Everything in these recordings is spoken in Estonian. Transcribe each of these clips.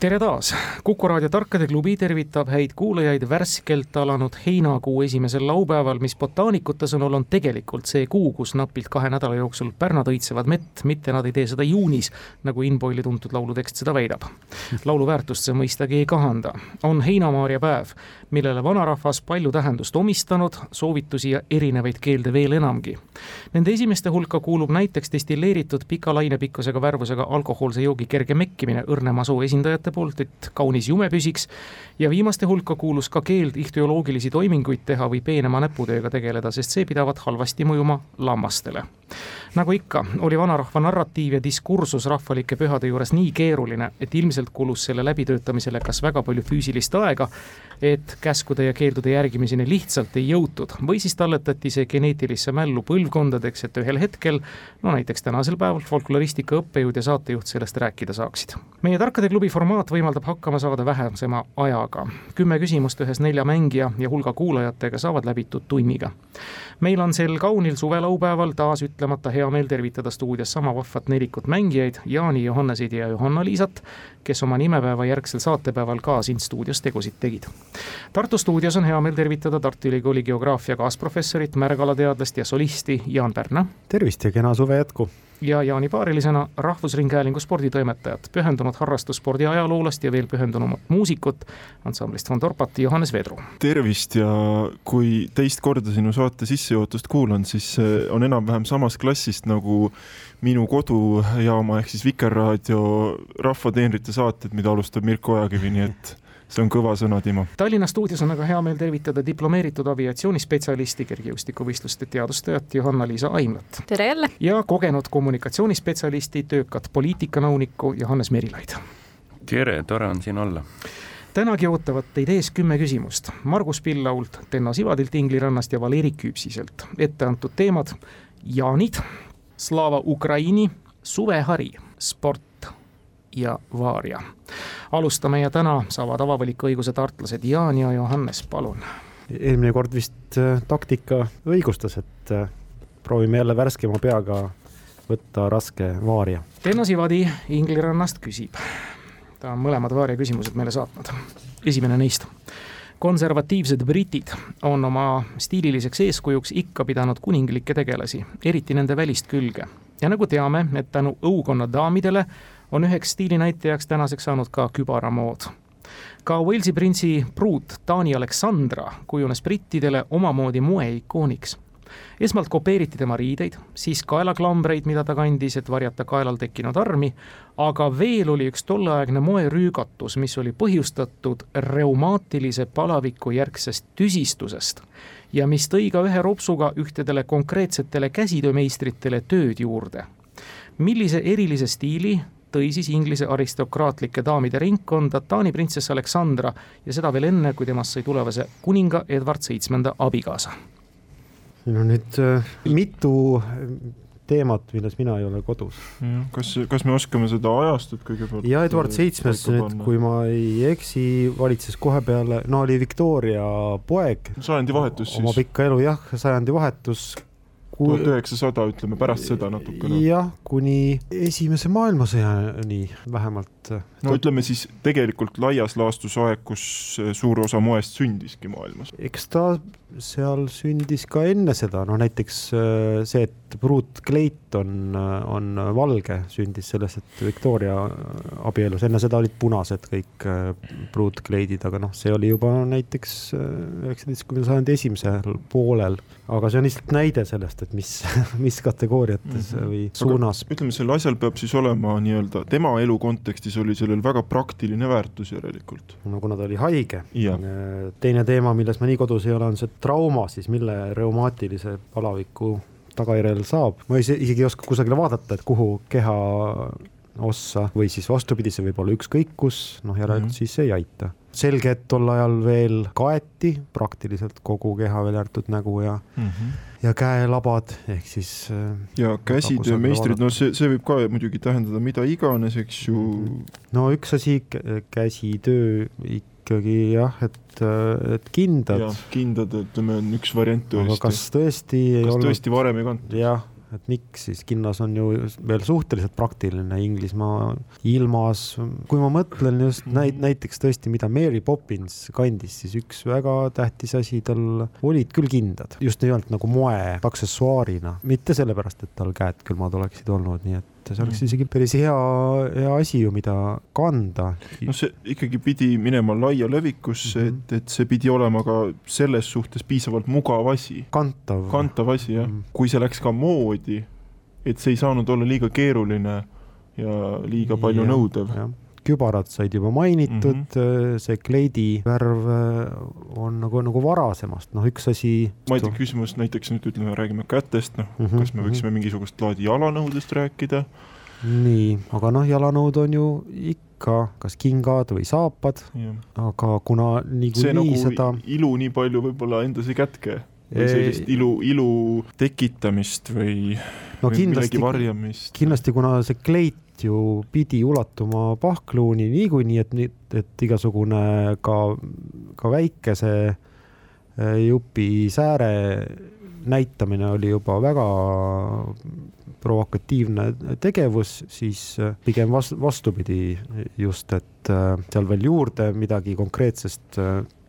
tere taas, Kuku raadio Tarkade klubi tervitab häid kuulajaid värskelt alanud heinakuu esimesel laupäeval, mis botaanikute sõnul on tegelikult see kuu, kus napilt kahe nädala jooksul pärnad õitsevad mett, mitte nad ei tee seda juunis, nagu Inboili tuntud laulutekst seda väidab. laulu väärtust see mõistagi ei kahanda, on heinamaaria päev, millele vanarahvas palju tähendust omistanud, soovitusi ja erinevaid keelde veel enamgi. Nende esimeste hulka kuulub näiteks destilleeritud pika lainepikkusega värvusega alkohoolse joogi kerge mekkimine õrnema soo esindajate poolt, et kaunis jume püsiks ja viimaste hulka kuulus ka keeld ihtioloogilisi toiminguid teha või peenema näputööga tegeleda, sest see pidavat halvasti mõjuma lammastele nagu ikka, oli vanarahva narratiiv ja diskursus rahvalike pühade juures nii keeruline, et ilmselt kulus selle läbitöötamisele kas väga palju füüsilist aega, et käskude ja keeldude järgimiseni lihtsalt ei jõutud või siis talletati see geneetilisse mällu põlvkondadeks, et ühel hetkel, no näiteks tänasel päeval folkloristika õppejõud ja saatejuht sellest rääkida saaksid. meie Tarkade klubi formaat võimaldab hakkama saada vähesema ajaga. kümme küsimust ühes nelja mängija ja hulga kuulajatega saavad läbitud tunniga. Meil on sel kaunil suvelaupäeval taas ütlemata hea meel tervitada stuudios sama vahvat nelikut mängijaid, Jaani, Johannesid ja Johanna-Liisat, kes oma nimepäeva järgsel saatepäeval ka siin stuudios tegusid tegid. Tartu stuudios on hea meel tervitada Tartu Ülikooli geograafia kaasprofessorit, märgalateadlast ja solisti Jaan Pärna. tervist ja kena suve jätku! Ja Jaani paarilisena Rahvusringhäälingu sporditoimetajat, pühendunud harrastusspordi ajaloolast ja veel pühendunumat muusikut ansamblist Von Torpat, Johannes Vedru. tervist ja kui teist korda sinu saate sissejuhatust kuulan, siis on enam-vähem samast klassist nagu minu kodujaama ehk siis Vikerraadio rahvateenrite saated, mida alustab Mirko Ojakivi, nii et see on kõva sõna, Timo. Tallinna stuudios on aga hea meel tervitada diplomeeritud aviatsioonispetsialisti, kergejõustikuvõistluste teadustajat Johanna-Liisa Aimlat. tere jälle! ja kogenud kommunikatsioonispetsialisti, töökat poliitikanõunikku Johannes Merilaid. tere, tore on siin olla tänagi ootavad teid ees kümme küsimust Margus Pillault, Tenno Sivadilt Inglirannast ja Valeri Küpsiselt. ette antud teemad jaanid, Slava Ukraini, suvehari, sport ja Vaaria. alustame ja täna saavad avavaliku õiguse tartlased Jaan ja Johannes, palun. eelmine kord vist äh, taktika õigustas, et äh, proovime jälle värskema peaga võtta raske Vaaria. Enno Sivadi Inglirannast küsib. ta on mõlemad Vaaria küsimused meile saatnud. esimene neist konservatiivsed britid on oma stiililiseks eeskujuks ikka pidanud kuninglikke tegelasi, eriti nende välist külge. ja nagu teame, et tänu õukonna daamidele on üheks stiilinäitajaks tänaseks saanud ka kübaramood. ka Walesi printsi pruut Taani Aleksandra kujunes brittidele omamoodi moeikooniks. esmalt kopeeriti tema riideid, siis kaelaklambreid, mida ta kandis, et varjata kaelal tekkinud armi, aga veel oli üks tolleaegne moerüügatus, mis oli põhjustatud reumaatilise palaviku järgsest tüsistusest ja mis tõi ka ühe ropsuga ühtedele konkreetsetele käsitöömeistritele tööd juurde millise erilise stiili tõi siis Inglise aristokraatlike daamide ringkonda Taani printsess Aleksandra ja seda veel enne, kui temast sai tulevase kuninga Edward Seitsmenda abikaasa. siin on nüüd äh, mitu teemat, milles mina ei ole kodus. kas, kas me oskame seda ajastut kõigepealt? ja Edward Seitsmes nüüd, kui ma ei eksi, valitses kohe peale, no oli Victoria poeg. sajandivahetus siis. oma pikka elu jah, sajandivahetus tuhat üheksasada, ütleme pärast seda natukene. jah, kuni esimese maailmasõjani vähemalt. No ütleme siis tegelikult laias laastus aeg, kus suur osa moest sündiski maailmas. eks ta seal sündis ka enne seda, no näiteks äh, see, et Brut kleit on, on valge, sündis sellest, et Victoria abielus, enne seda olid punased kõik Brut äh, kleidid, aga noh, see oli juba näiteks üheksateistkümnenda sajandi esimesel poolel. aga see on lihtsalt näide sellest, et mis, mis kategooriates mm -hmm. või suunas. ütleme, sel asjal peab siis olema nii-öelda tema elu kontekstis oli sellel väga praktiline väärtus järelikult. no kuna ta oli haige. teine teema, milles ma nii kodus ei ole, on see trauma siis, mille reumaatilise palaviku tagajärjel saab, ma isegi ei oska kusagile vaadata, et kuhu keha ossa või siis vastupidi, see võib olla ükskõik kus, noh järelikult mm. -hmm. siis ei aita. Selge, et tol ajal veel kaeti praktiliselt kogu keha, välja arvatud nägu ja, mm. -hmm. ja käelabad ehk siis äh, ja käsitöömeistrid, no see, see võib ka muidugi tähendada mida iganes, eks ju. no üks asi, käsitöö ikkagi jah, et, et kindad. kindad, ütleme, on üks variant tõesti. aga kas tõesti ei kas olnud... tõesti varem ei kantud? jah, et miks siis, kinnas on ju veel suhteliselt praktiline Inglismaa ilmas. kui ma mõtlen just näit-, näiteks tõesti, mida Mary Poppins kandis, siis üks väga tähtis asi, tal olid küll kindad, just nimelt nagu moe aksessuaarina, mitte sellepärast, et tal käed külmad oleksid olnud, nii et see oleks isegi päris hea, hea asi ju, mida kanda. no see ikkagi pidi minema laia levikusse mm, -hmm. et, et see pidi olema ka selles suhtes piisavalt mugav asi. kantav. kantav asi jah mm, -hmm. kui see läks ka moodi, et see ei saanud olla liiga keeruline ja liiga palju ja, nõudev kübarad said juba mainitud mm, -hmm. see kleidi värv on nagu, nagu varasemast, noh, üks asi. ma ei tea, küsimus näiteks nüüd ütleme, räägime kätest, noh mm, -hmm. kas me võiksime mingisugust laadi jalanõudest rääkida? nii, aga noh, jalanõud on ju ikka kas kingad või saapad, aga kuna niikuinii nagu seda. ilu nii palju võib-olla endas ei kätke või sellist ilu, ilu tekitamist või, no, või kindlasti, millegi varjamist. kindlasti, kuna see kleit ju pidi ulatuma pahkluuni niikuinii, et, et igasugune ka, ka väikese jupi sääre näitamine oli juba väga provokatiivne tegevus, siis pigem vast, vastupidi just, et seal veel juurde midagi konkreetsest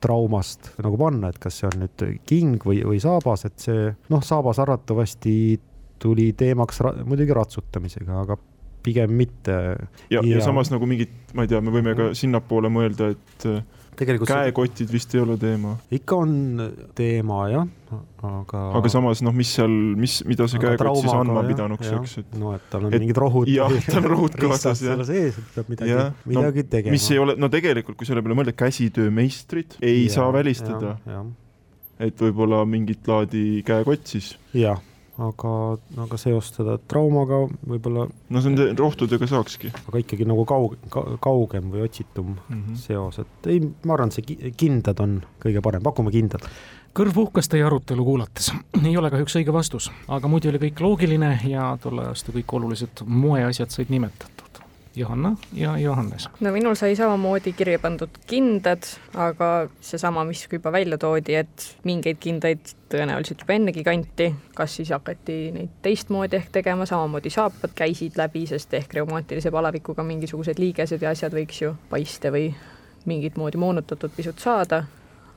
traumast nagu panna, et kas see on nüüd king või, või saabas, et see noh, saabas arvatavasti tuli teemaks ra muidugi ratsutamisega, aga pigem mitte. ja, ja., ja samas nagu mingid, ma ei tea, me võime ka sinnapoole mõelda, et tegelikult käekotid see... vist ei ole teema. ikka on teema jah, aga. aga samas noh, mis seal, mis, mida see käekott siis andma pidanuks, eks, et. no, et tal on et, mingid rohud. jah, tal on rohud kaasas jah. sees, et peab midagi, midagi no, tegema. mis ei ole, no tegelikult, kui selle peale mõelda, käsitöömeistrid ei ja, saa välistada. et võib-olla mingit laadi käekott siis. jah aga, aga seostada traumaga võib-olla. no see on rohtudega saakski. aga ikkagi nagu kaug- ka,, kaugem või otsitum mm -hmm. seos, et ei, ma arvan, et see kindad on kõige parem, pakume kindad kõrv uhkas teie arutelu kuulates. ei ole kahjuks õige vastus, aga muidu oli kõik loogiline ja tolle aasta kõik olulised moeasjad said nimetatud. Johanna ja Johannes. no minul sai samamoodi kirja pandud kindad, aga seesama, mis juba välja toodi, et mingeid kindaid tõenäoliselt juba ennegi kanti, kas siis hakati neid teistmoodi ehk tegema, samamoodi saapad käisid läbi, sest ehk reumaatilise palavikuga mingisugused liigesed ja asjad võiks ju paiste või mingit moodi moonutatud pisut saada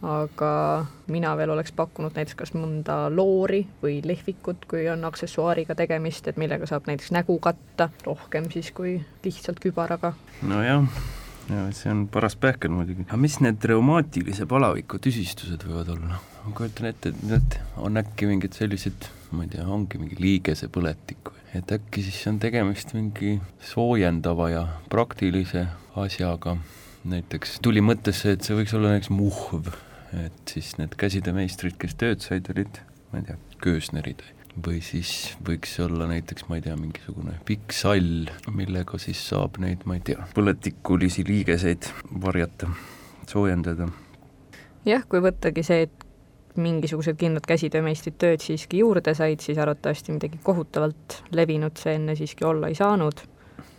aga mina veel oleks pakkunud näiteks kas mõnda loori või lehvikut, kui on aksessuaariga tegemist, et millega saab näiteks nägu katta rohkem siis kui lihtsalt kübaraga. nojah, ja see on paras pähkel muidugi. aga mis need reumaatilise palaviku tüsistused võivad olla? ma kujutan ette, et need on äkki mingid sellised, ma ei tea, ongi mingi liigesepõletik või, et äkki siis on tegemist mingi soojendava ja praktilise asjaga näiteks tuli mõttesse, et see võiks olla näiteks muhv, et siis need käsitöömeistrid, kes tööd said, olid, ma ei tea, köösnerid või siis võiks olla näiteks, ma ei tea, mingisugune pikk sall, millega siis saab neid, ma ei tea, põletikulisi liigeseid varjata, soojendada. jah, kui võttagi see, et mingisugused kindlad käsitöömeistrid tööd siiski juurde said, siis arvatavasti midagi kohutavalt levinud see enne siiski olla ei saanud.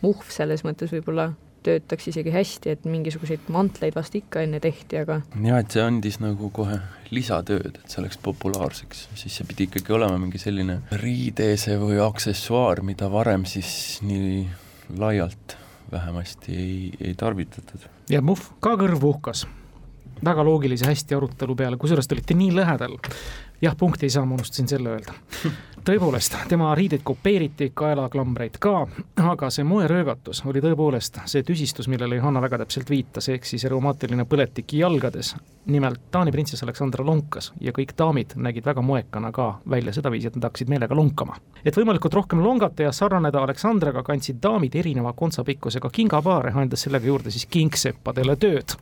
muhv selles mõttes võib-olla töötaks isegi hästi, et mingisuguseid mantleid vast ikka enne tehti, aga jah, et see andis nagu kohe lisatööd, et see läks populaarseks, siis see pidi ikkagi olema mingi selline riideese või aksessuaar, mida varem siis nii laialt vähemasti ei, ei tarvitatud. ja Muhv ka kõrv uhkas väga loogilise hästi arutelu peale, kusjuures te olite nii lähedal. Jah, punkti ei saa, ma unustasin selle öelda tõepoolest, tema riideid kopeeriti, kaelaklambreid ka, aga see moeröögatus oli tõepoolest see tüsistus, millele Johanna väga täpselt viitas, ehk siis reumaatiline põletik jalgades. nimelt Taani printsess Aleksandra lonkas ja kõik daamid nägid väga moekana ka välja sedaviisi, et nad hakkasid meelega lonkama. et võimalikult rohkem longata ja sarnaneda Aleksandraga, kandsid daamid erineva kontsapikkusega kingapaare, andes sellega juurde siis kingseppadele tööd.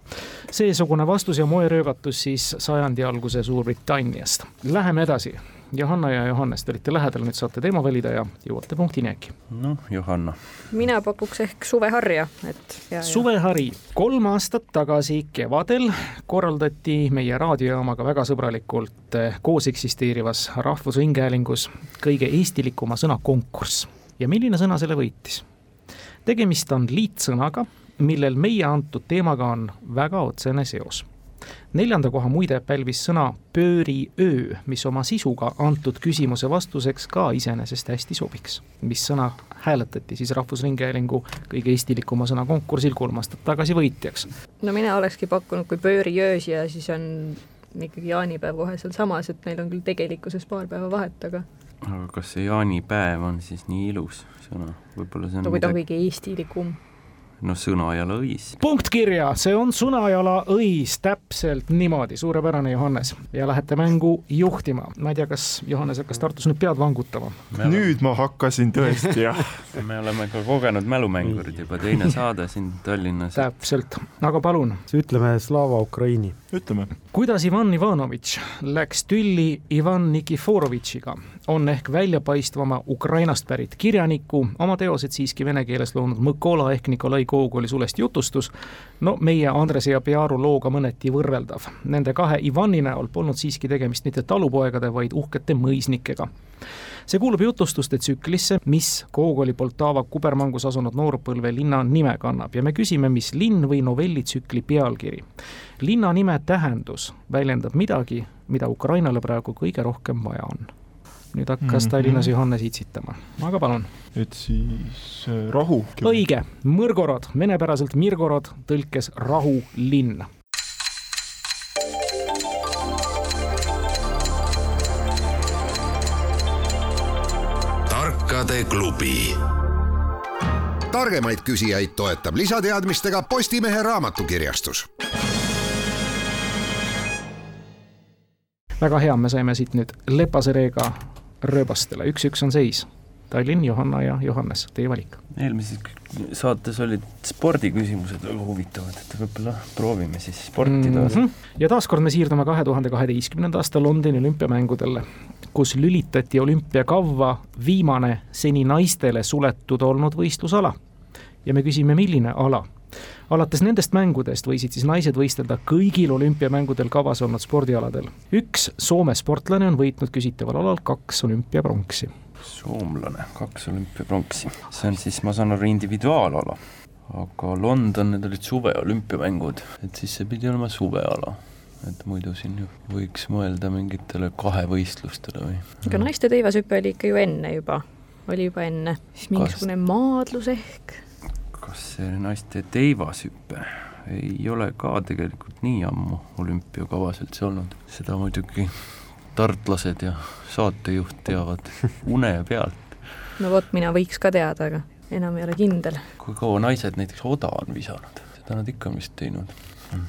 seesugune vastus ja moeröögatus siis sajandi alguse Suurbritanniast. Läheme edasi Johanna ja Johannes, te olite lähedal, nüüd saate teema valida ja jõuate punktini äkki. noh, Johanna. mina pakuks ehk suveharja, et ja, ja. suvehari, kolm aastat tagasi kevadel korraldati meie raadiojaamaga väga sõbralikult eh, koos eksisteerivas Rahvusringhäälingus kõige eestilikuma sõna konkurss. ja milline sõna selle võitis? tegemist on liitsõnaga, millel meie antud teemaga on väga otsene seos neljanda koha muide pälvis sõna pööriöö, mis oma sisuga antud küsimuse vastuseks ka iseenesest hästi sobiks. mis sõna hääletati siis Rahvusringhäälingu kõige eestilikuma sõna konkursil kolm aastat tagasi võitjaks? no mina olekski pakkunud, kui pööriöös ja siis on ikkagi jaanipäev kohe sealsamas, et neil on küll tegelikkuses paar päeva vahet, aga aga kas see jaanipäev on siis nii ilus sõna, võib-olla see on no kui ta on midagi... kõige eestilikum no Sõnajala õis. punkt kirja, see on Sõnajala õis, täpselt niimoodi, suurepärane Johannes. ja lähete mängu juhtima. ma ei tea, kas Johannes hakkas Tartus nüüd pead vangutama? nüüd ma hakkasin tõesti, jah. me oleme ka kogenud mälumängurid juba, teine saade siin Tallinnas. täpselt, aga palun. ütleme Slava Ukraini. ütleme. kuidas Ivan Ivanovitš läks tülli Ivan Nikiforovitšiga, on ehk väljapaistvama Ukrainast pärit kirjaniku, oma teosed siiski vene keeles loonud Mõkola ehk Nikolai Gogoli sulest jutustus, no meie Andrese ja Pearu looga mõneti võrreldav. Nende kahe Ivani näol polnud siiski tegemist mitte talupoegade, vaid uhkete mõisnikega. see kuulub jutustuste tsüklisse, mis Gogoli Poltava kubermangus asunud noorpõlve linna nime kannab ja me küsime, mis linn või novellitsükli pealkiri. linna nime tähendus väljendab midagi, mida Ukrainale praegu kõige rohkem vaja on nüüd hakkas mm -hmm. Tallinnas Johannes itsitama, aga palun. et siis äh, rahu. õige, Mõrgorod, venepäraselt Mirgorod, tõlkes rahulinn. tarkade klubi. targemaid küsijaid toetab lisateadmistega Postimehe raamatukirjastus väga hea, me saime siit nüüd lepase reega rööbastele, üks-üks on seis. Tallinn, Johanna ja Johannes, teie valik. eelmises saates olid spordiküsimused väga huvitavad, et võib-olla proovime siis sporti taas mm. -hmm. ja taaskord me siirdume kahe tuhande kaheteistkümnenda aasta Londoni olümpiamängudele, kus lülitati olümpiakavva viimane seni naistele suletud olnud võistlusala. ja me küsime, milline ala alates nendest mängudest võisid siis naised võistelda kõigil olümpiamängudel kavas olnud spordialadel. üks Soome sportlane on võitnud küsitaval alal kaks olümpiapronksi. soomlane, kaks olümpiapronksi, see on siis, ma saan aru, individuaalala. aga London, need olid suveolümpiamängud, et siis see pidi olema suveala et muidu siin ju võiks mõelda mingitele kahevõistlustele või. aga naiste teivashüpe oli ikka ju enne juba, oli juba enne, siis mingisugune Kas... maadlus ehk kas see naiste teivashüpe ei ole ka tegelikult nii ammu olümpiakavas üldse olnud, seda muidugi tartlased ja saatejuht teavad une pealt. no vot, mina võiks ka teada, aga enam ei ole kindel. kui kaua naised näiteks oda on visanud, seda nad ikka on vist teinud.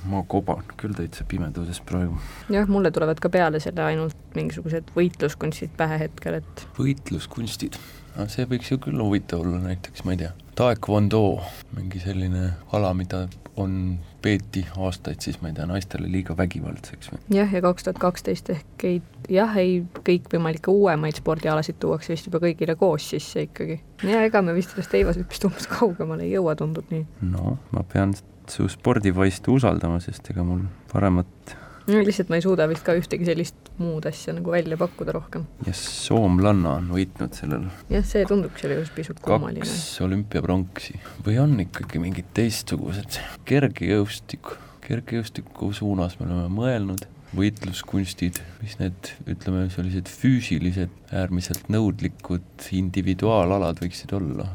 ma koban küll täitsa pimeduses praegu. jah, mulle tulevad ka peale selle ainult mingisugused võitluskunstid pähe hetkel, et võitluskunstid no see võiks ju küll huvitav olla näiteks, ma ei tea, taekwondo, mingi selline ala, mida on, peeti aastaid siis, ma ei tea, naistele liiga vägivaldseks või? jah, ja kaks tuhat kaksteist ehk ei, jah, ei, kõikvõimalikke uuemaid spordialasid tuuakse vist juba kõigile koos sisse ikkagi. ja ega me vist sellest teivashüppest umbes kaugemale ei jõua, tundub nii. no ma pean su spordivaistu usaldama, sest ega mul paremat no lihtsalt ma ei suuda vist ka ühtegi sellist muud asja nagu välja pakkuda rohkem. ja soomlanna on võitnud sellel. jah, see tundub selles pisut kummaline. kaks olümpiapronksi või on ikkagi mingid teistsugused, kergejõustik, kergejõustiku suunas me oleme mõelnud, võitluskunstid, mis need, ütleme, sellised füüsilised, äärmiselt nõudlikud individuaalalad võiksid olla.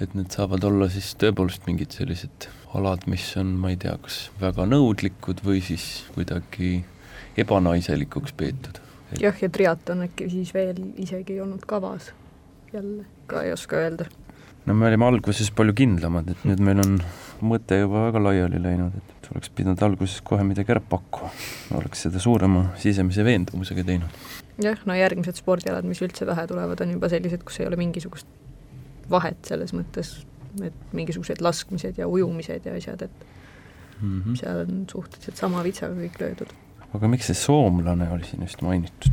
et need saavad olla siis tõepoolest mingid sellised alad, mis on, ma ei tea, kas väga nõudlikud või siis kuidagi ebanaiselikuks peetud. jah, ja triatlon äkki siis veel isegi ei olnud kavas jälle, ka ei oska öelda. no me olime alguses palju kindlamad, et nüüd meil on mõte juba väga laiali läinud, et oleks pidanud alguses kohe midagi ära pakkuma. oleks seda suurema sisemise veendumusega teinud. jah, no järgmised spordialad, mis üldse pähe tulevad, on juba sellised, kus ei ole mingisugust vahet selles mõttes et mingisugused laskmised ja ujumised ja asjad, et mm -hmm. seal on suhteliselt sama vitsaga kõik löödud. aga miks see soomlane oli siin just mainitud?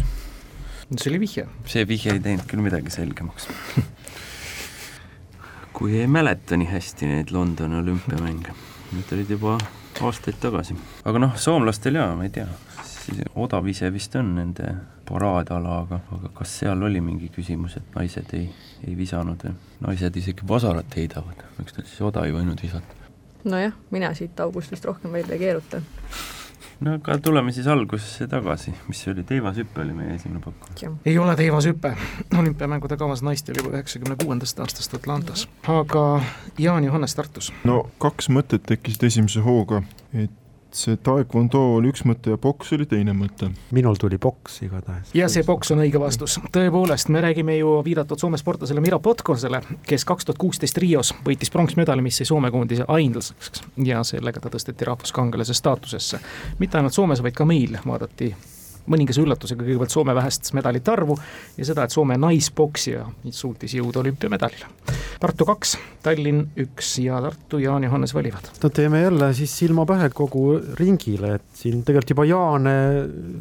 see oli vihje. see vihje ei teinud küll midagi selgemaks kui ei mäleta nii hästi neid Londoni olümpiamänge, need olid juba aastaid tagasi. aga noh, soomlastel jaa, ma ei tea, odav ise vist on nende paraadala, aga, aga kas seal oli mingi küsimus, et naised ei, ei visanud või? naised isegi vasarat heidavad, miks nad siis oda ei võinud visata? nojah, mina siit august vist rohkem välja ei keeruta no aga tuleme siis algusesse tagasi, mis oli teivashüpe oli meie esimene pakk? ei ole teivashüpe, olümpiamängude kavas naistel juba üheksakümne kuuendast aastast Atlantas, aga Jaan Johannes Tartus. no kaks mõtet tekkisid esimese hooga, et see taekwondo oli üks mõte ja poks oli teine mõte. minul tuli poks igatahes. ja see poks on õige vastus. tõepoolest, me räägime ju viidatud Soome sportlasele Miro Potkosele, kes kaks tuhat kuusteist Rios võitis pronksmedali, mis sai Soome koondise ainsaks ja sellega ta tõsteti rahvuskangelase staatusesse. mitte ainult Soomes, vaid ka meil vaadati mõningase üllatusega kõigepealt Soome vähest medalite arvu ja seda, et Soome naispoksija suutis jõuda olümpiamedalile. Tartu kaks, Tallinn üks ja Tartu Jaan Johannes valivad. no teeme jälle siis silma pähe kogu ringile, et siin tegelikult juba Jaane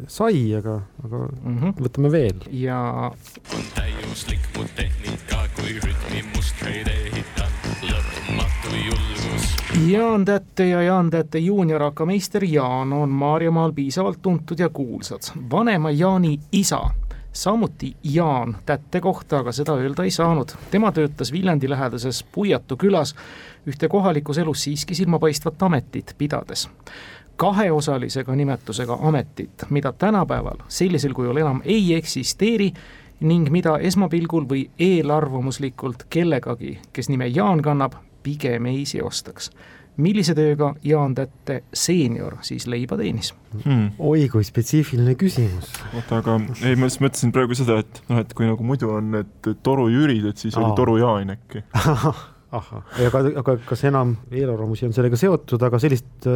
sai, aga, aga mm -hmm. võtame veel. ja. on täiuslik mu tehnika, kui rütmi mustreid ehitan, lõpmatu julgus Jaan Tätte ja Jaan Tätte juunior AK meister Jaan on Maarjamaal piisavalt tuntud ja kuulsad. vanema Jaani isa, samuti Jaan Tätte kohta aga seda öelda ei saanud. tema töötas Viljandi lähedases Puiatu külas ühte kohalikus elus siiski silmapaistvat ametit pidades kaheosalisega nimetusega ametit, mida tänapäeval sellisel kujul enam ei eksisteeri ning mida esmapilgul või eelarvamuslikult kellegagi, kes nime Jaan kannab, pigem ei seostaks. Millise tööga Jaan Tätte seenior siis leiba teenis hmm.? oi kui spetsiifiline küsimus. oota, aga ei, ma just mõtlesin praegu seda, et noh, et kui nagu muidu on need Toru Jürid, et siis Aa. oli Toru Jaan äkki ahah, aga, aga kas enam eelarvamusi on sellega seotud, aga sellist,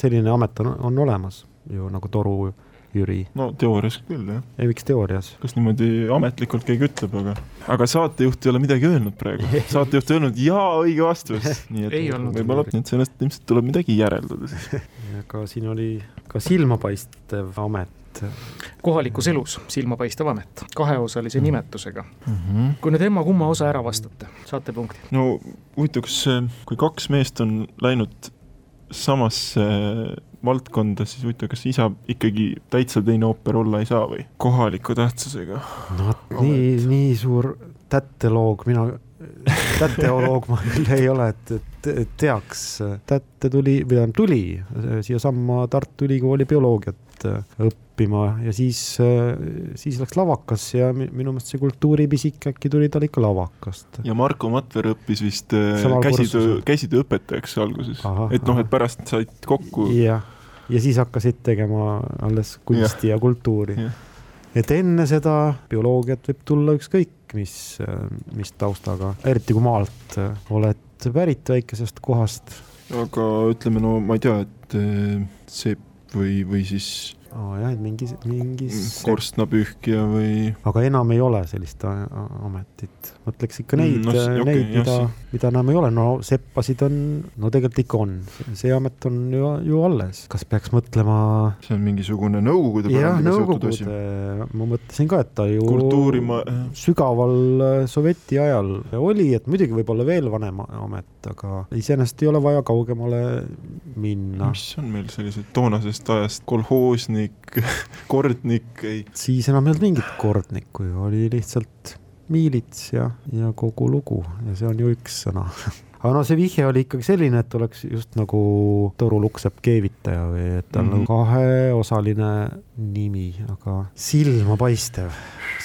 selline amet on, on olemas ju nagu Toru Jüri? no teoorias küll, jah. ei, miks teoorias? kas niimoodi ametlikult keegi ütleb, aga, aga saatejuht ei ole midagi öelnud praegu. saatejuht on öelnud jaa, õige vastus. nii et võib-olla, et sellest ilmselt tuleb midagi järeldada siis. aga siin oli ka silmapaistev amet kohalikus elus silmapaistev amet, kaheosalise mm. nimetusega mm. -hmm. kui nüüd emma-kumma osa ära vastate, saate punkti. no huvitav, kas, kui kaks meest on läinud samasse valdkonda, siis huvitav, kas isa ikkagi täitsa teine ooper olla ei saa või? kohaliku tähtsusega. no nii, nii suur tätteloog mina, täteoloog ma küll ei ole, et, et, et teaks. tätte tuli, või tähendab tuli siiasamma Tartu Ülikooli bioloogiat õppima ja siis, siis läks lavakas ja minu meelest see kultuuripisik äkki tuli tal ikka lavakast. ja Marko Matver õppis vist käsitöö, käsitööõpetajaks alguses, et noh, et pärast said kokku. jah, ja siis hakkasid tegema alles kunsti ja, ja kultuuri. et enne seda bioloogiat võib tulla ükskõik mis, mis taustaga, eriti kui maalt oled pärit väikesest kohast. aga ütleme, no ma ei tea, et seep või, või siis oh,. jah, et mingis, mingis. Korstnapühkija või. aga enam ei ole sellist ametit, mõtleks ikka neid mm,, no, okay, neid, mida, mida enam ei ole, no seppasid on, no tegelikult ikka on, see amet on ju, ju alles, kas peaks mõtlema. see on mingisugune Nõukogude jah, Nõukogude, ma mõtlesin ka, et ta ju kultuurima... sügaval äh, sovjeti ajal oli, et muidugi võib-olla veel vanem amet, aga iseenesest ei ole vaja kaugemale minna. mis on meil sellised toonasest ajast kolhoosnik, kordnik, ei? siis enam ei olnud mingit kordnikku ju, oli lihtsalt miilits ja, ja kogu lugu ja see on ju üks sõna aga no see vihje oli ikkagi selline, et oleks just nagu Toru Luksepp keevitaja või et tal on mm -hmm. kaheosaline nimi, aga silmapaistev.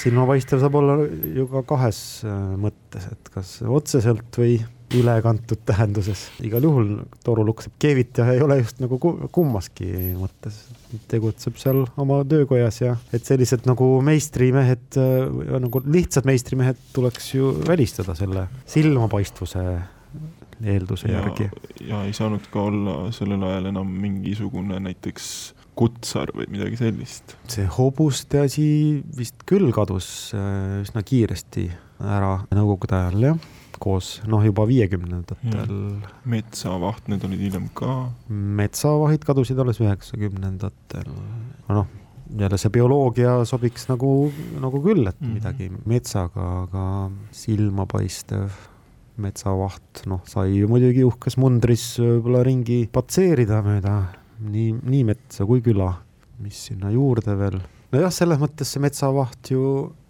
silmapaistev saab olla ju ka kahes äh, mõttes, et kas otseselt või ülekantud tähenduses. igal juhul Toru Luksepp keevitaja ei ole just nagu kummaski mõttes, tegutseb seal oma töökojas ja et sellised nagu meistrimehed, äh, nagu lihtsad meistrimehed tuleks ju välistada selle silmapaistvuse eelduse ja, järgi. ja ei saanud ka olla sellel ajal enam mingisugune näiteks kutsar või midagi sellist. see hobuste asi vist küll kadus äh, üsna kiiresti ära nõukogude ajal, jah koos noh, juba viiekümnendatel. metsavaht, need olid hiljem ka. metsavahid kadusid alles üheksakümnendatel, noh, jälle see bioloogia sobiks nagu, nagu küll, et Mhm. midagi metsaga, aga silmapaistev metsavaht, noh, sai ju muidugi uhkes mundris võib-olla ringi patseerida mööda nii, nii metsa kui küla. mis sinna juurde veel? Nojah, selles mõttes see metsavaht ju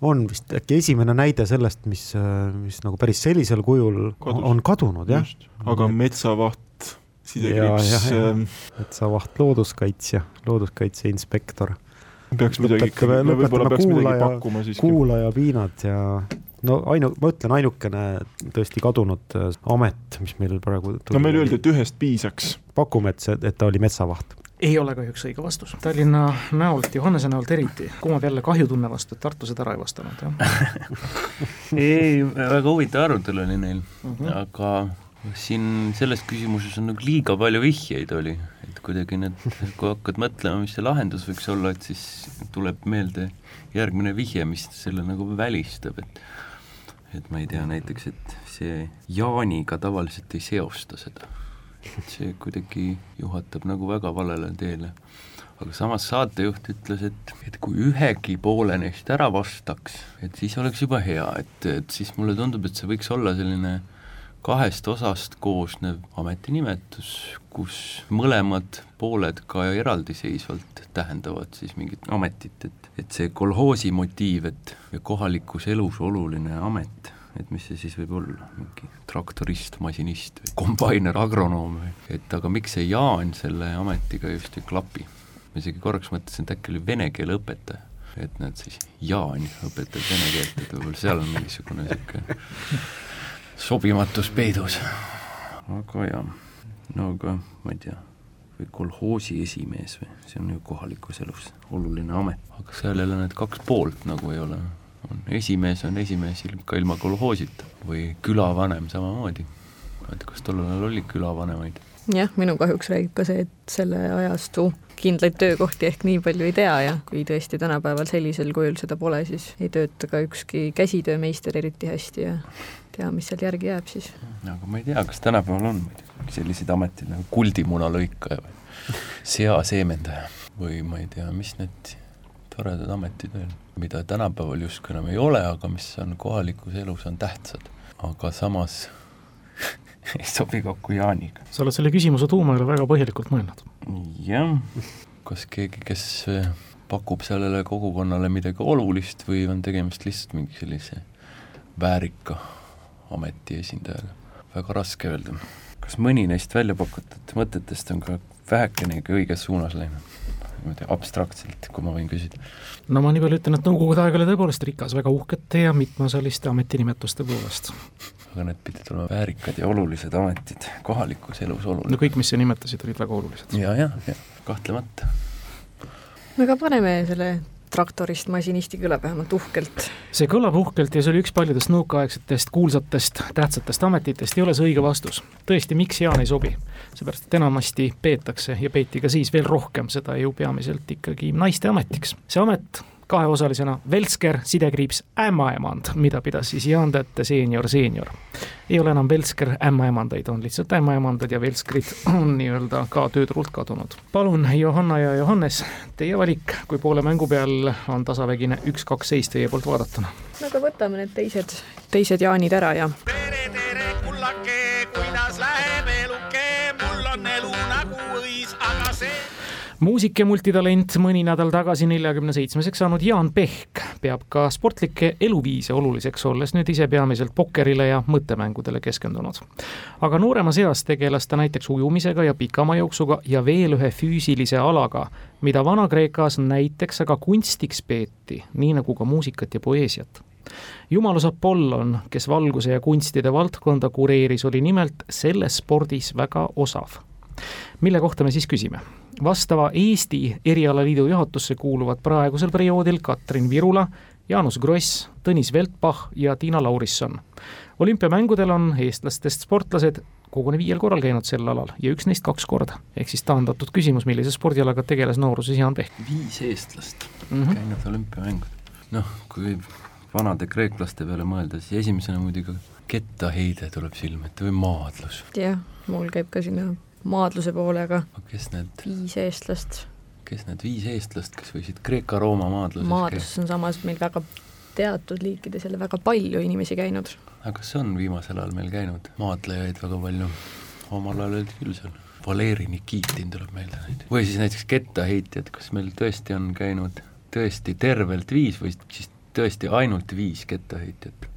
on vist äkki esimene näide sellest, mis, mis nagu päris sellisel kujul Kadus. on kadunud, jah. aga metsavaht, sidekriips ähm, metsavaht, looduskaitsja, looduskaitse inspektor. peaks midagi me võib-olla peaks midagi kuulaja, pakkuma siiski. kuulajapiinad ja no ainu-, ma ütlen, ainukene tõesti kadunud äh, amet, mis meil praegu no meile öeldi, et ühest piisaks. pakume, et see, et ta oli metsavaht. Ei ole kahjuks õige vastus. Tallinna näolt, Johannese näolt eriti, kumab jälle kahjutunne vastu, et Tartu seda ära ei vastanud, jah ei, väga huvitav arutelu oli neil mm. -hmm. aga siin selles küsimuses on nagu liiga palju vihjeid oli, et kuidagi need, kui hakkad mõtlema, mis see lahendus võiks olla, et siis tuleb meelde järgmine vihje, mis selle nagu välistab, et et ma ei tea, näiteks, et see Jaaniga tavaliselt ei seosta seda. See kuidagi juhatab nagu väga valele teele. aga samas saatejuht ütles, et, et kui ühegi poole neist ära vastaks, et siis oleks juba hea, et, et siis mulle tundub, et see võiks olla selline kahest osast koosnev ametinimetus, kus mõlemad pooled ka eraldiseisvalt tähendavad siis mingit ametit, et, et see kolhoosi motiiv, et kohalikus elus oluline amet, et mis see siis võib olla, mingi traktorist, masinist või kombainer, agronoom või, et aga miks see Jaan selle ametiga just ei klapi? ma isegi korraks mõtlesin, et äkki oli vene keele õpetaja, et näed siis Jaan õpetab vene keelt, et võib-olla seal on mingisugune niisugune sobimatus peidus. aga jah, no aga ma ei tea, või kolhoosi esimees või, see on ju kohalikus elus oluline amet, aga seal jälle need kaks poolt nagu ei ole, on esimees on esimees ka ilma kolhoosita või külavanem samamoodi. tea, kas tollel ajal oli külavanemaid? jah, minu kahjuks räägib ka see, et selle ajastu kindlaid töökohti ehk nii palju ei tea ja kui tõesti tänapäeval sellisel kujul seda pole, siis ei tööta ka ükski käsitöömeister eriti hästi ja tea, mis seal järgi jääb siis. aga ma ei tea, kas tänapäeval on selliseid ameteid nagu kuldimunalõikaja või seaseemendaja või ma ei tea, mis need toredad ametid veel, mida tänapäeval justkui enam ei ole, aga mis on kohalikus elus, on tähtsad. aga samas ei sobi kokku Jaaniga. sa oled selle küsimuse tuumale väga põhjalikult mõelnud. jah, kas keegi, kes eh, pakub sellele kogukonnale midagi olulist või on tegemist lihtsalt mingi sellise väärika ameti esindajaga, väga raske öelda. kas mõni neist välja pakutud mõtetest on ka vähekenegi õiges suunas läinud? Niimoodi abstraktselt, kui ma võin küsida. no ma nii palju ütlen, et Nõukogude aeg oli tõepoolest rikas väga uhkete ja mitmeosaliste ametinimetuste poolest. aga need pidid olema väärikad ja olulised ametid, kohalikus elus no olulised. kõik, mis sa nimetasid, olid väga olulised. ja, ja, ja kahtlemata. aga paneme selle traktorist masinisti kõlab vähemalt uhkelt. see kõlab uhkelt ja see oli üks paljudest nõukaaegsetest kuulsatest tähtsatest ametitest, ei ole see õige vastus. tõesti, miks Jaan ei sobi? seepärast, et enamasti peetakse ja peeti ka siis veel rohkem seda ju peamiselt ikkagi naiste ametiks. see amet kaheosalisena Velsker, sidekriips ämmaemand, mida pidas siis Jaan Tätte seenior, seenior. ei ole enam Velsker ämmaemandaid, on lihtsalt ämmaemandad ja Velskrid on nii-öelda ka tööturult kadunud. palun, Johanna ja Johannes, teie valik, kui poole mängu peal on tasavägine üks-kaks seis teie poolt vaadatuna. no aga võtame need teised, teised Jaanid ära ja tere, tere, kullake, kuidas muusik ja multitalent mõni nädal tagasi neljakümne seitsmeseks saanud Jaan Pehk peab ka sportlikke eluviise oluliseks, olles nüüd ise peamiselt pokkerile ja mõttemängudele keskendunud. aga nooremas eas tegeles ta näiteks ujumisega ja pikamajooksuga ja veel ühe füüsilise alaga, mida Vana-Kreekas näiteks aga kunstiks peeti, nii nagu ka muusikat ja poeesiat jumalus Apollon, kes valguse ja kunstide valdkonda kureeris, oli nimelt selles spordis väga osav mille kohta me siis küsime? vastava Eesti erialaliidu juhatusse kuuluvad praegusel perioodil Katrin Virula, Jaanus Gross, Tõnis Veltbach ja Tiina Laurisson. olümpiamängudel on eestlastest sportlased koguni viiel korral käinud sel alal ja üks neist kaks korda. ehk siis taandatud küsimus, millise spordialaga tegeles nooruses Jaan Pehk viis eestlast mm. -hmm. käinud olümpiamängud. noh, kui vanade kreeklaste peale mõelda, siis esimesena muidugi kettaheide tuleb silme ette või maadlus. jah, mul käib ka sinna maadluse poole, aga kes need viis eestlast, kes need viis eestlast, kes võisid Kreeka-Rooma maadluses maadluses on samas meil väga teatud liikides jälle väga palju inimesi käinud. aga kas on viimasel ajal meil käinud maadlejaid väga palju? omal ajal olid küll seal, Valeri Nikitin tuleb meelde neid. või siis näiteks kettaheitjad, kas meil tõesti on käinud tõesti tervelt viis või siis tõesti ainult viis kettaheitjat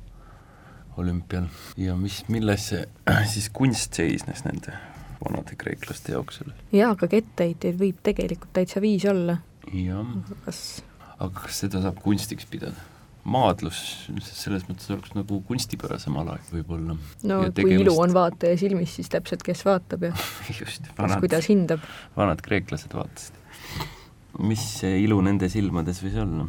olümpial ja mis, milles see siis kunst seisnes nende vanade kreeklaste jaoks selles? jaa, aga kettaheitjaid võib tegelikult täitsa viis olla. jah. kas aga kas seda saab kunstiks pidada? maadlus selles mõttes oleks nagu kunstipärasem ala võib-olla. no ja kui tegemist... ilu on vaataja silmis, siis täpselt, kes vaatab ja just, vanad, kuidas hindab. vanad kreeklased vaatasid. mis ilu nende silmades võis olla?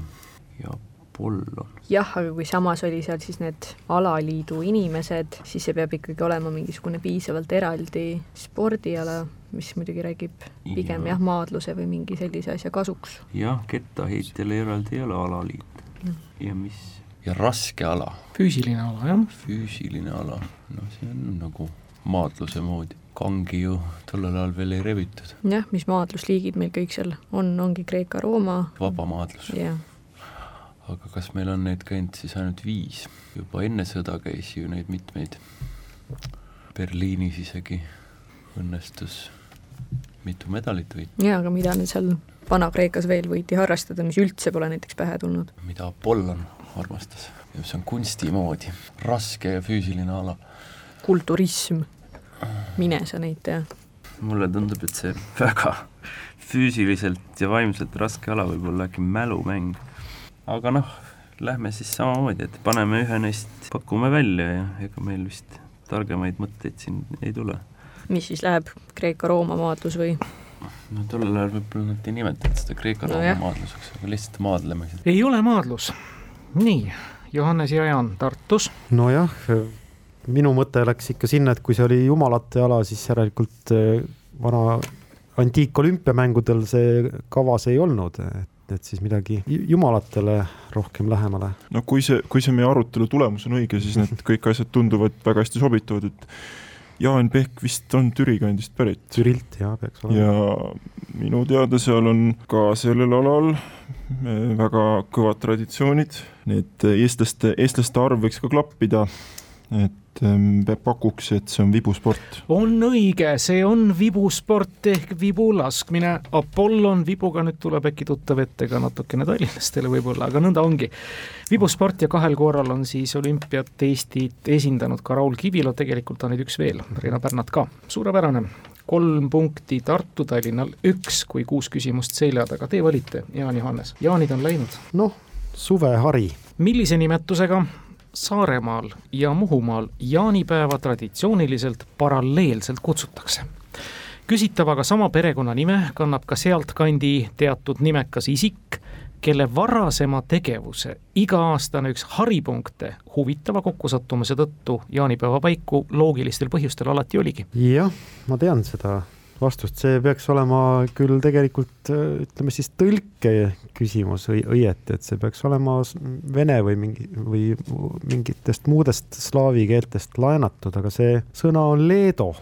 ja Apollon. jah, aga kui samas oli seal siis need alaliidu inimesed, siis see peab ikkagi olema mingisugune piisavalt eraldi spordiala, mis muidugi räägib pigem ja. jah, maadluse või mingi sellise asja kasuks. jah, kettaheitjal eraldi ei ole alaliit mm. ja mis, ja raske ala. füüsiline ala, jah. füüsiline ala, no see on nagu maadluse moodi kangi ju tollel ajal veel ei rebitud. jah, mis maadlusliigid meil kõik seal on, ongi Kreeka-Rooma. vabamaadlus. jah aga kas meil on neid käinud siis ainult viis, juba enne sõda käis ju neid mitmeid. Berliinis isegi õnnestus mitu medalit võita. jaa, aga mida nüüd seal Vana-Kreekas veel võiti harrastada, mis üldse pole näiteks pähe tulnud? mida Apollon armastas ja see on kunsti moodi, raske ja füüsiline ala. kulturism, mine sa neid tea. mulle tundub, et see väga füüsiliselt ja vaimselt raske ala võib olla äkki mälumäng aga noh, lähme siis samamoodi, et paneme ühe neist, pakume välja ja ega meil vist targemaid mõtteid siin ei tule. mis siis läheb, Kreeka-Rooma maadlus või? no tollel ajal võib-olla nad ei nimetanud seda Kreeka-Rooma no maadluseks, aga lihtsalt maadleme. ei ole maadlus. nii, Johannes ja Jaan Tartus. nojah, minu mõte läks ikka sinna, et kui see oli jumalate ala, siis järelikult eh, vana antiikolümpiamängudel see kavas ei olnud, et et siis midagi jumalatele rohkem lähemale. no kui see, kui see meie arutelu tulemus on õige, siis need kõik asjad tunduvad väga hästi sobituvad, et Jaan Pehk vist on Türi kandist pärit. Türilt jaa, peaks olema. ja minu teada seal on ka sellel alal eh, väga kõvad traditsioonid, need eestlaste, eestlaste arv võiks ka klappida, et Ähm, pakuks, et see on vibusport. on õige, see on vibusport ehk vibulaskmine. Apollon vibuga nüüd tuleb äkki tuttav ette ka natukene tallinlastele võib-olla, aga nõnda ongi. vibusport ja kahel korral on siis olümpiat Eestit esindanud ka Raul Kivilo, tegelikult on neid üks veel, Riina Pärnat ka, suurepärane kolm punkti Tartu Tallinnal, üks, kui kuus küsimust selja taga, teie valite, Jaan Johannes, jaanid on läinud. noh, suvehari. millise nimetusega Saaremaal ja Muhumaal jaanipäeva traditsiooniliselt paralleelselt kutsutakse. küsitavaga sama perekonnanime kannab ka sealtkandi teatud nimekas isik, kelle varasema tegevuse iga-aastane üks haripunkte huvitava kokkusattumise tõttu jaanipäeva paiku loogilistel põhjustel alati oligi. jah, ma tean seda vastust, see peaks olema küll tegelikult ütleme siis tõlke küsimus õi-, õieti, et see peaks olema vene või mingi või mingitest muudest slaavi keeltest laenatud, aga see sõna on leedo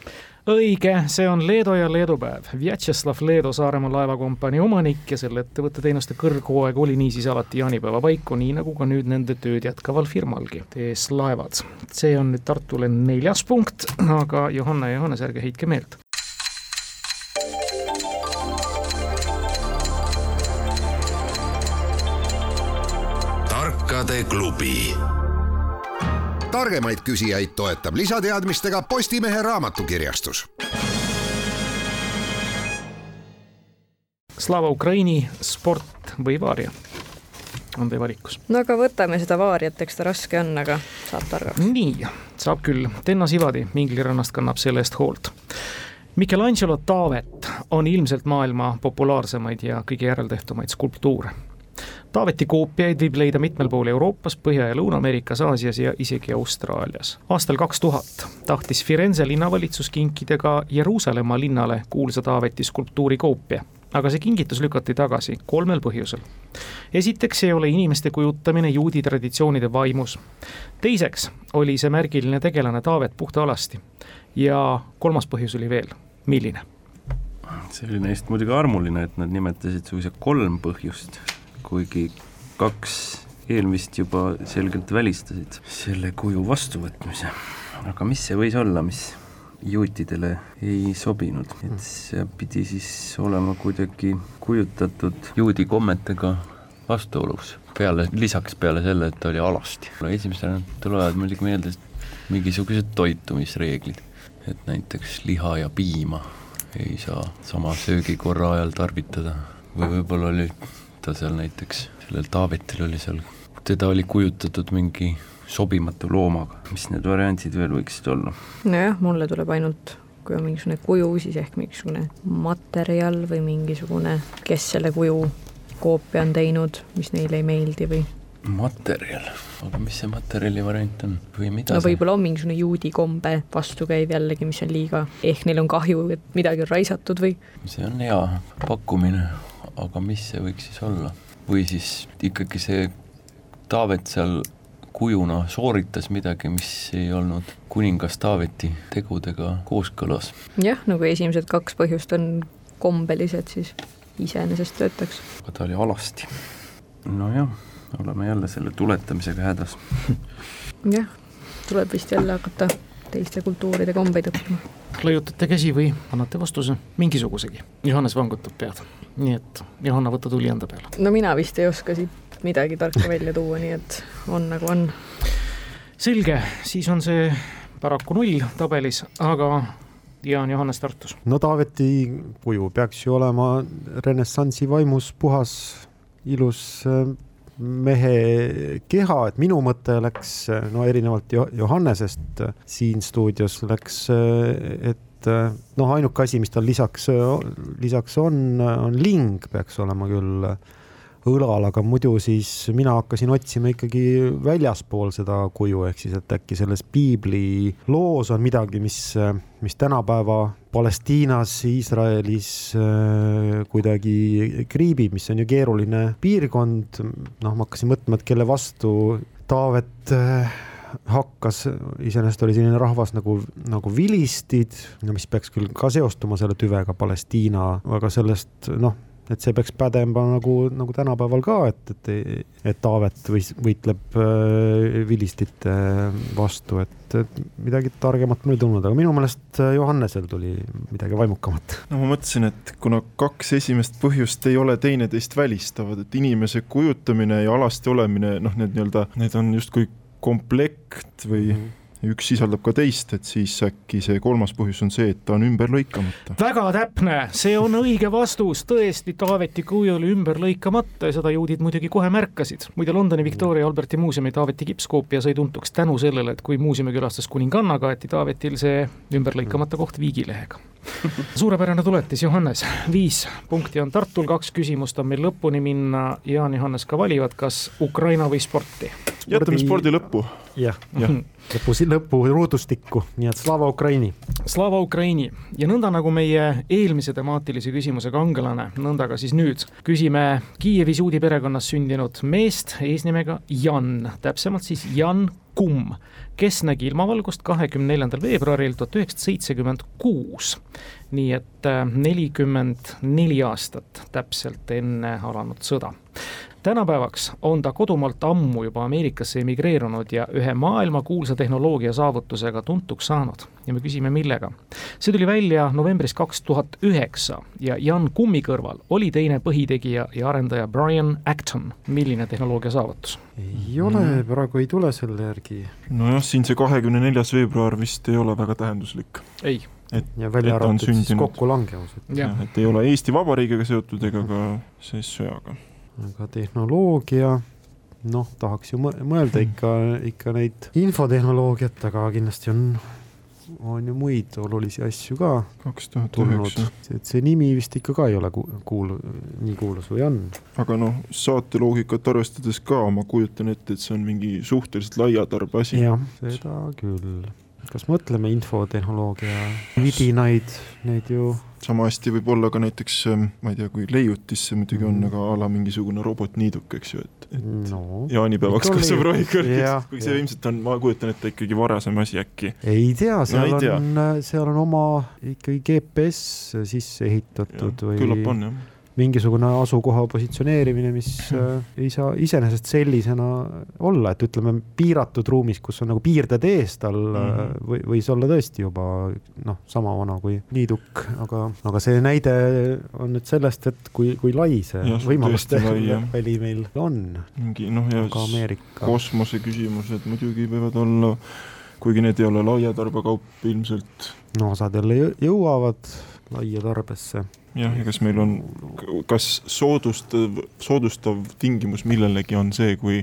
õige, see on Leedo ja Leedu päev. Vjatšeslav Leedo Saaremaa laevakompanii omanik ja selle ettevõtte teenuste kõrghooaeg oli niisiis alati jaanipäeva paiku, nii nagu ka nüüd nende tööd jätkaval firmalgi, TS Laevad. see on nüüd Tartule neljas punkt, aga Johanna ja Johannes, ärge heitke meelt. Tarkade klubi. targemaid küsijaid toetab lisateadmistega Postimehe raamatukirjastus. Slava Ukraini, sport või vaaria on teie valikus? no aga võtame seda vaariat, eks ta raske on, aga saab targaks. nii, saab küll. Tenno Sivadi Minglirannast kannab selle eest hoolt. Michelangelo Taavet on ilmselt maailma populaarsemaid ja kõige järeltehtumaid skulptuure Taaveti koopiaid võib leida mitmel pool Euroopas, Põhja- ja Lõuna-Ameerikas, Aasias ja isegi Austraalias. aastal kaks tuhat tahtis Firenze linnavalitsus kinkida ka Jeruusalemma linnale kuulsa Taaveti skulptuuri koopia aga see kingitus lükati tagasi kolmel põhjusel. esiteks ei ole inimeste kujutamine juudi traditsioonide vaimus. teiseks oli see märgiline tegelane Taavet puhta alasti. ja kolmas põhjus oli veel, milline? see oli neist muidugi armuline, et nad nimetasid suisa kolm põhjust, kuigi kaks eelmist juba selgelt välistasid selle kuju vastuvõtmise. aga mis see võis olla, mis juutidele ei sobinud, et see pidi siis olema kuidagi kujutatud juudi kommetega vastuolus, peale, lisaks peale selle, et ta oli alasti. esimesena tulevad muidugi meelde mingisugused toitumisreeglid, et näiteks liha ja piima ei saa sama söögikorra ajal tarvitada või võib-olla oli ta seal näiteks, sellel Taavetil oli seal, teda oli kujutatud mingi sobimatu loomaga, mis need variandid veel võiksid olla? nojah, mulle tuleb ainult kui on mingisugune kuju, siis ehk mingisugune materjal või mingisugune, kes selle kuju koopia on teinud, mis neile ei meeldi või materjal, aga mis see materjali variant on või mida no võib-olla on mingisugune juudi kombe vastukäiv jällegi, mis on liiga, ehk neil on kahju, et midagi on raisatud või? see on hea pakkumine, aga mis see võiks siis olla? või siis ikkagi see Taavet seal kujuna sooritas midagi, mis ei olnud kuningas Taaveti tegudega kooskõlas. jah, nagu esimesed kaks põhjust on kombelised, siis iseenesest töötaks. aga ta oli alasti. nojah oleme jälle selle tuletamisega hädas. jah, tuleb vist jälle hakata teiste kultuuride kombeid õppima. Laiutate käsi või annate vastuse, mingisugusegi. Johannes vangutab pead, nii et Johanna, võta tuli enda peale. no mina vist ei oska siit midagi tarka välja tuua, nii et on nagu on. selge, siis on see paraku null tabelis, aga Jaan Johannes Tartus. no Taaveti kuju peaks ju olema renessansi vaimus puhas, ilus mehe keha, et minu mõte läks, no erinevalt Johannesest siin stuudios läks, et noh, ainuke asi, mis tal lisaks, lisaks on, on ling peaks olema küll õlal, aga muidu siis mina hakkasin otsima ikkagi väljaspool seda kuju, ehk siis, et äkki selles piibli loos on midagi, mis, mis tänapäeva Palestiinas, Iisraelis äh, kuidagi kriibib, mis on ju keeruline piirkond. noh, ma hakkasin mõtlema, et kelle vastu Taavet äh, hakkas, iseenesest oli selline rahvas nagu, nagu vilistid, no mis peaks küll ka seostuma selle tüvega Palestiina, aga sellest noh et see peaks pädema nagu, nagu tänapäeval ka, et, et, et Taavet võis, võitleb äh, vilistite vastu, et, et midagi targemat mul ei tulnud, aga minu meelest äh, Johannesel tuli midagi vaimukamat. no ma mõtlesin, et kuna kaks esimest põhjust ei ole teineteist välistavad, et inimese kujutamine ja alasti olemine, noh, need nii-öelda, need on justkui komplekt või mm -hmm üks sisaldab ka teist, et siis äkki see kolmas põhjus on see, et ta on ümberlõikamata. väga täpne, see on õige vastus, tõesti, Taaveti kuju oli ümberlõikamata ja seda juudid muidugi kohe märkasid. muide, Londoni Victoria Alberti muuseumi Taaveti kipskoopia sai tuntuks tänu sellele, et kui muuseumi külastas kuninganna, kaeti Taavetil see ümberlõikamata koht viigilehega suurepärane tuletis, Johannes, viis punkti on Tartul, kaks küsimust on meil lõpuni minna, Jaan Johannes ka valivad, kas Ukraina või sporti? jätame spordi lõppu. jah ja. ja., lõpu, lõpu ruudustikku, nii et Slava Ukraini. Slava Ukraini ja nõnda nagu meie eelmise temaatilise küsimuse kangelane, nõnda ka siis nüüd küsime Kiievis juudi perekonnas sündinud meest eesnimega Jan, täpsemalt siis Jan Kumm, kes nägi ilmavalgust kahekümne neljandal veebruaril tuhat üheksasada seitsekümmend kuus. nii et äh, nelikümmend neli aastat täpselt enne alanud sõda tänapäevaks on ta kodumaalt ammu juba Ameerikasse emigreerunud ja ühe maailmakuulsa tehnoloogia saavutusega tuntuks saanud. ja me küsime, millega. see tuli välja novembris kaks tuhat üheksa ja Jan Kummi kõrval oli teine põhitegija ja arendaja Brian Acton. milline tehnoloogia saavutus? ei ole mm., praegu ei tule selle järgi. nojah, siin see kahekümne neljas veebruar vist ei ole väga tähenduslik. ei et, ja välja arvatud siis kokkulangevus. et, et ei ole Eesti Vabariigiga seotud ega ka siis sõjaga aga tehnoloogia, noh, tahaks ju mõelda hmm. ikka, ikka neid infotehnoloogiat, aga kindlasti on, on ju muid olulisi asju ka. kaks tuhat üheksa. et see nimi vist ikka ka ei ole kuul-, nii kuulus või on? aga noh, saate loogikat arvestades ka ma kujutan ette, et see on mingi suhteliselt laiatarbe asi. jah, seda küll kas mõtleme infotehnoloogia vidinaid, neid ju sama hästi võib olla ka näiteks, ähm, ma ei tea, kui leiutis see muidugi on, Mhm. aga a la mingisugune robotniiduk, eks ju, et, et no jaanipäevaks kasvab rohikõrgeks, kuigi see ilmselt on, ma kujutan ette ikkagi varasem asi äkki. ei tea, seal ei tea. on, seal on oma ikkagi GPS sisse ehitatud või küllap on jah. Mingisugune asukoha positsioneerimine, mis äh, ei saa iseenesest sellisena olla, et ütleme, piiratud ruumis, kus on nagu piirded ees tal mm. -hmm. või võis olla tõesti juba noh, sama vana kui niiduk, aga, aga see näide on nüüd sellest, et kui, kui lai see Jah, võimaluste väli meil on, mingi noh, ja kosmose küsimused muidugi võivad olla, kuigi need ei ole laia tarbekaup ilmselt. no osad jälle jõ- jõuavad laia tarbesse. Jah, ja kas meil on, kas soodustav, soodustav tingimus millelegi on see, kui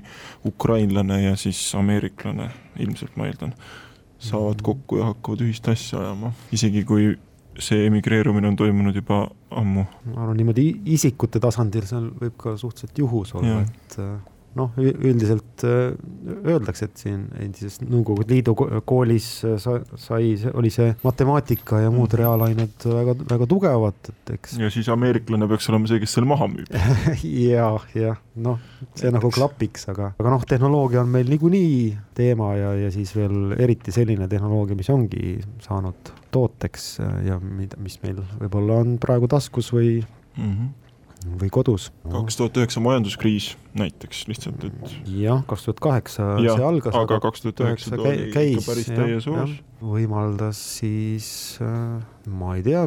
ukrainlane ja siis ameeriklane, ilmselt ma eeldan, saavad kokku ja hakkavad ühist asja ajama, isegi kui see emigreerumine on toimunud juba ammu. ma arvan, niimoodi isikute tasandil seal võib ka suhteliselt juhus olla, et äh, noh, üldiselt äh, öeldakse, et siin endises Nõukogude Liidu ko- koolis äh, sa- sai, oli see matemaatika ja muud Mhm. reaalained väga, väga tugevad, et eks ja siis ameeriklane peaks olema see, kes selle maha müüb. ja, jah, noh, see nagu klapiks, aga, aga noh, tehnoloogia on meil niikuinii teema ja, ja siis veel eriti selline tehnoloogia, mis ongi saanud tooteks äh, ja mida, mis meil võib-olla on praegu taskus või, või kodus. kaks tuhat üheksa majanduskriis näiteks lihtsalt, et jah, kaks tuhat kaheksa see algas, aga 2009 ta oli ikka päris täies hoos. võimaldas siis äh, ma ei tea,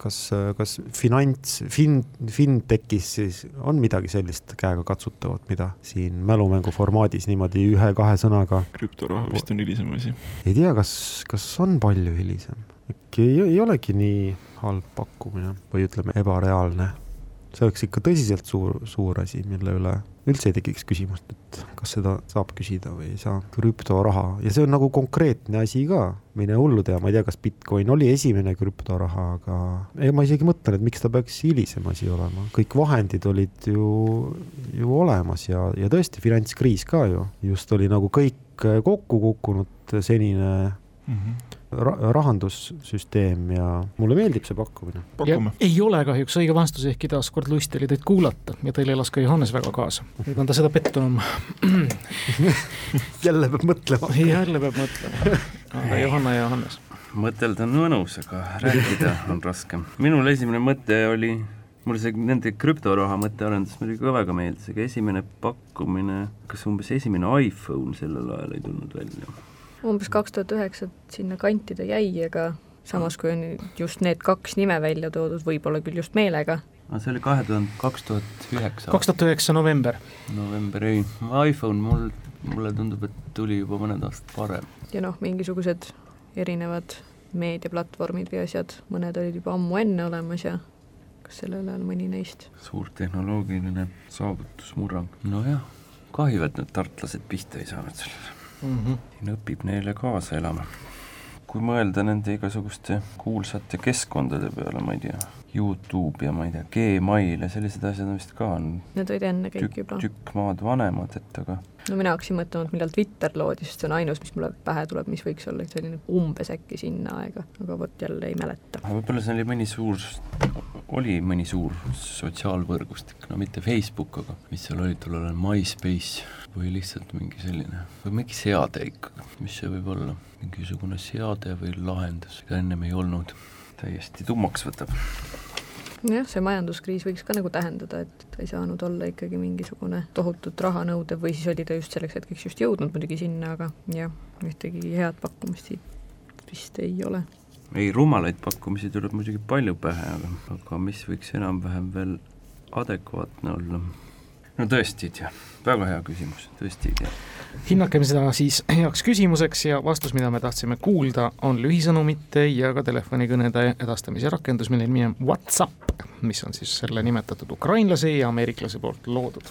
kas, kas finants, fin-, fintechis siis on midagi sellist käegakatsutavat, mida siin mälumängu formaadis niimoodi ühe-kahe sõnaga krüptoraha vist on hilisem asi. ei tea, kas, kas on palju hilisem, äkki ei, ei olegi nii halb pakkumine või ütleme, ebareaalne. See oleks ikka tõsiselt suur, suur asi, mille üle üldse ei tekiks küsimust, et kas seda saab küsida või ei saa. krüptoraha ja see on nagu konkreetne asi ka, mine hullu tea, ma ei tea, kas Bitcoin oli esimene krüptoraha, aga ei, ma isegi mõtlen, et miks ta peaks hilisem asi olema, kõik vahendid olid ju, ju olemas ja, ja tõesti finantskriis ka ju, just oli nagu kõik kokku kukkunud senine mm. -hmm. Ra rahandussüsteem ja mulle meeldib see pakkumine. ei ole kahjuks õige vastus, ehkki taaskord lust oli teid kuulata ja teil elas ka Johannes väga kaasa. nüüd on ta seda pettunum. jälle peab mõtlema. jälle peab mõtlema. aga Johanna ja Johannes. mõtelda on mõnus, aga rääkida on raskem. minul esimene mõte oli, mulle see nende krüptoraha mõttearendus muidugi ka väga meeldis, aga esimene pakkumine, kas umbes esimene iPhone sellel ajal ei tulnud välja? Umbes kaks tuhat üheksa sinna kanti ta jäi, aga samas, kui on just need kaks nime välja toodud, võib-olla küll just meelega. aga see oli kahe tuhande, kaks tuhat üheksa. kaks tuhat üheksa november. november, ei, iPhone mul, mulle tundub, et tuli juba mõned aastad varem. ja noh, mingisugused erinevad meediaplatvormid või asjad, mõned olid juba ammu enne olemas ja kas sellel ajal mõni neist? suur tehnoloogiline saavutusmurrang. nojah, kahju, et need tartlased pihta ei saanud sellele mm. -hmm. siin õpib neile kaasa elama. kui mõelda nende igasuguste kuulsate keskkondade peale, ma ei tea, Youtube ja ma ei tea, Gmail ja sellised asjad on vist ka on Need olid enne kõik tükk, juba. tükk maad vanemad, et aga no mina hakkasin mõtlema, et millal Twitter loodi, sest see on ainus, mis mulle pähe tuleb, mis võiks olla selline umbes äkki sinna aega, aga vot jälle ei mäleta. võib-olla see oli mõni suur, oli mõni suur sotsiaalvõrgustik, no mitte Facebook, aga mis seal oli tol ajal, MySpace või lihtsalt mingi selline, või mingi seade ikkagi, mis see võib olla, mingisugune seade või lahendus, mida ennem ei olnud, täiesti tummaks võtab. Jah, see majanduskriis võiks ka nagu tähendada, et ta ei saanud olla ikkagi mingisugune tohutut raha nõudev või siis oli ta just selleks hetkeks just jõudnud muidugi sinna, aga jah, ühtegi head pakkumist siit vist ei ole. ei, rumalaid pakkumisi tuleb muidugi palju pähe, aga, aga mis võiks enam-vähem veel adekvaatne olla? No tõesti ei tea, väga hea küsimus, tõesti ei tea. hinnakem seda siis heaks küsimuseks ja vastus, mida me tahtsime kuulda, on lühisõnumite ja ka telefonikõnede edastamise rakendus, mille nimi on Whatsapp, mis on siis selle nimetatud ukrainlase ja ameeriklase poolt loodud.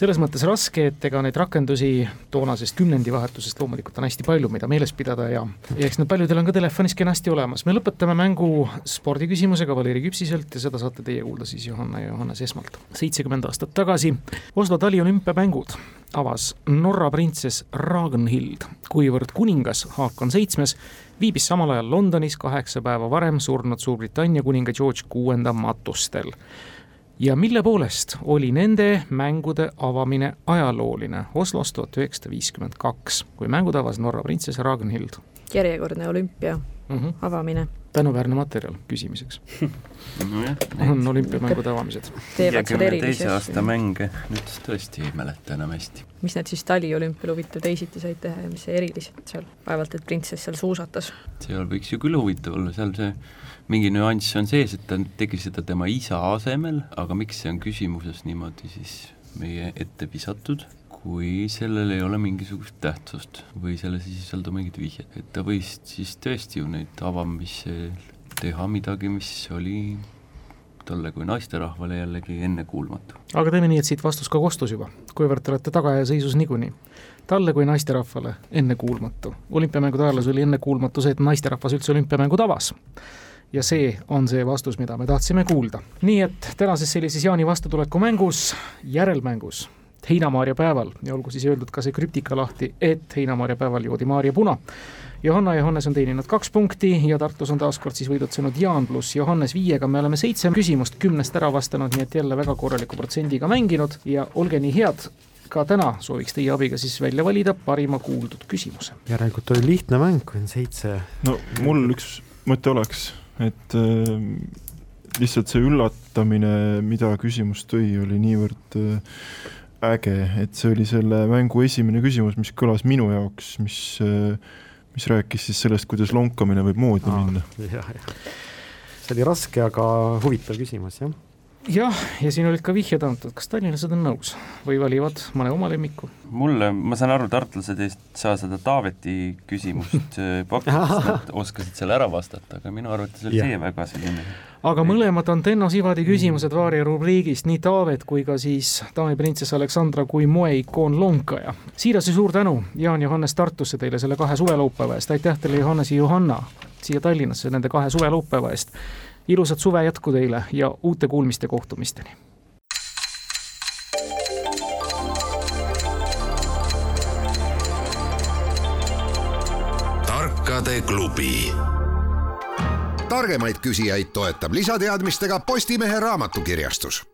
Selles mõttes raske, et ega neid rakendusi toonasest kümnendivahetusest loomulikult on hästi palju, mida meeles pidada ja, eks need paljudel on ka telefonis kenasti olemas. me lõpetame mängu spordiküsimusega Valeri Küpsiselt ja seda saate teie kuulda siis Johanna ja Johannes esmalt. seitsekümmend aastat tagasi Oslo taliolümpiamängud avas Norra printsess Ragnhild, kuivõrd kuningas Haakon Seitsmes viibis samal ajal Londonis kaheksa päeva varem surnud Suurbritannia kuninga George kuuenda matustel. Ja mille poolest oli nende mängude avamine ajalooline? Oslos tuhat üheksasada viiskümmend kaks, kui mängud avas Norra printsess Ragnhild. Järjekordne olümpia mm. -hmm. avamine. tänuväärne materjal küsimiseks nojah, on olümpiamängude avamised. teise aasta mänge nüüd tõesti ei mäleta enam hästi. mis need siis taliolümpial huvitav teisiti said teha ja mis see erilised seal, vaevalt et printsess seal suusatas. seal võiks ju küll huvitav olla, seal see mingi nüanss on sees, et ta tegi seda tema isa asemel, aga miks see on küsimuses niimoodi siis meie ette visatud, kui sellel ei ole mingisugust tähtsust või selles ei sisaldu mingit vihjet, et ta võis siis tõesti ju neid avamisi teha midagi, mis oli talle kui naisterahvale jällegi ennekuulmatu. aga teeme nii, et siit vastus ka kostus juba, kuivõrd te olete tagaajaseisus niikuinii. talle kui naisterahvale ennekuulmatu. olümpiamängude ajaloos oli ennekuulmatu see, et naisterahvas üldse olümpiamängud avas ja see on see vastus, mida me tahtsime kuulda. nii et tänases sellises Jaani vastutuleku mängus, järelmängus, heinamaaria päeval ja olgu siis öeldud ka see krüptika lahti, et heinamaaria päeval joodi Maarja Puna. Johanna ja Johannes on teeninud kaks punkti ja Tartus on taas kord siis võidutsenud Jaan pluss Johannes viiega, me oleme seitse küsimust kümnest ära vastanud, nii et jälle väga korraliku protsendiga mänginud ja olge nii head, ka täna sooviks teie abiga siis välja valida parima kuuldud küsimuse. järelikult oli lihtne mäng, kui on seitse. no mul üks mõte oleks, et äh, lihtsalt see üllatamine, mida küsimus tõi, oli niivõrd äh, äge, et see oli selle mängu esimene küsimus, mis kõlas minu jaoks, mis äh, mis rääkis siis sellest, kuidas lonkamine võib moodi minna. jah, jah. see oli raske, aga huvitav küsimus, jah. jah, ja siin olid ka vihjed antud, kas tallinlased on nõus või valivad mõne oma lemmiku? mulle, ma saan aru, tartlased ei saa seda Taaveti küsimust äh, pakkuda, sest nad oskasid selle ära vastata, aga minu arvates oli see väga selline aga mõlemad on Tenno Sivadi küsimused Vaari rubriigist, nii Taavet kui ka siis daamiprintsess Aleksandra kui moeikoon lonkaja. siiras ja suur tänu, Jaan Johannes Tartusse teile selle kahe suvelaupäeva eest, aitäh teile, Johannes ja Johanna siia Tallinnasse nende kahe suvelaupäeva eest. Ilusat suve jätku teile ja uute kuulmiste kohtumisteni. tarkade klubi. targemaid küsijaid toetab lisateadmistega Postimehe raamatukirjastus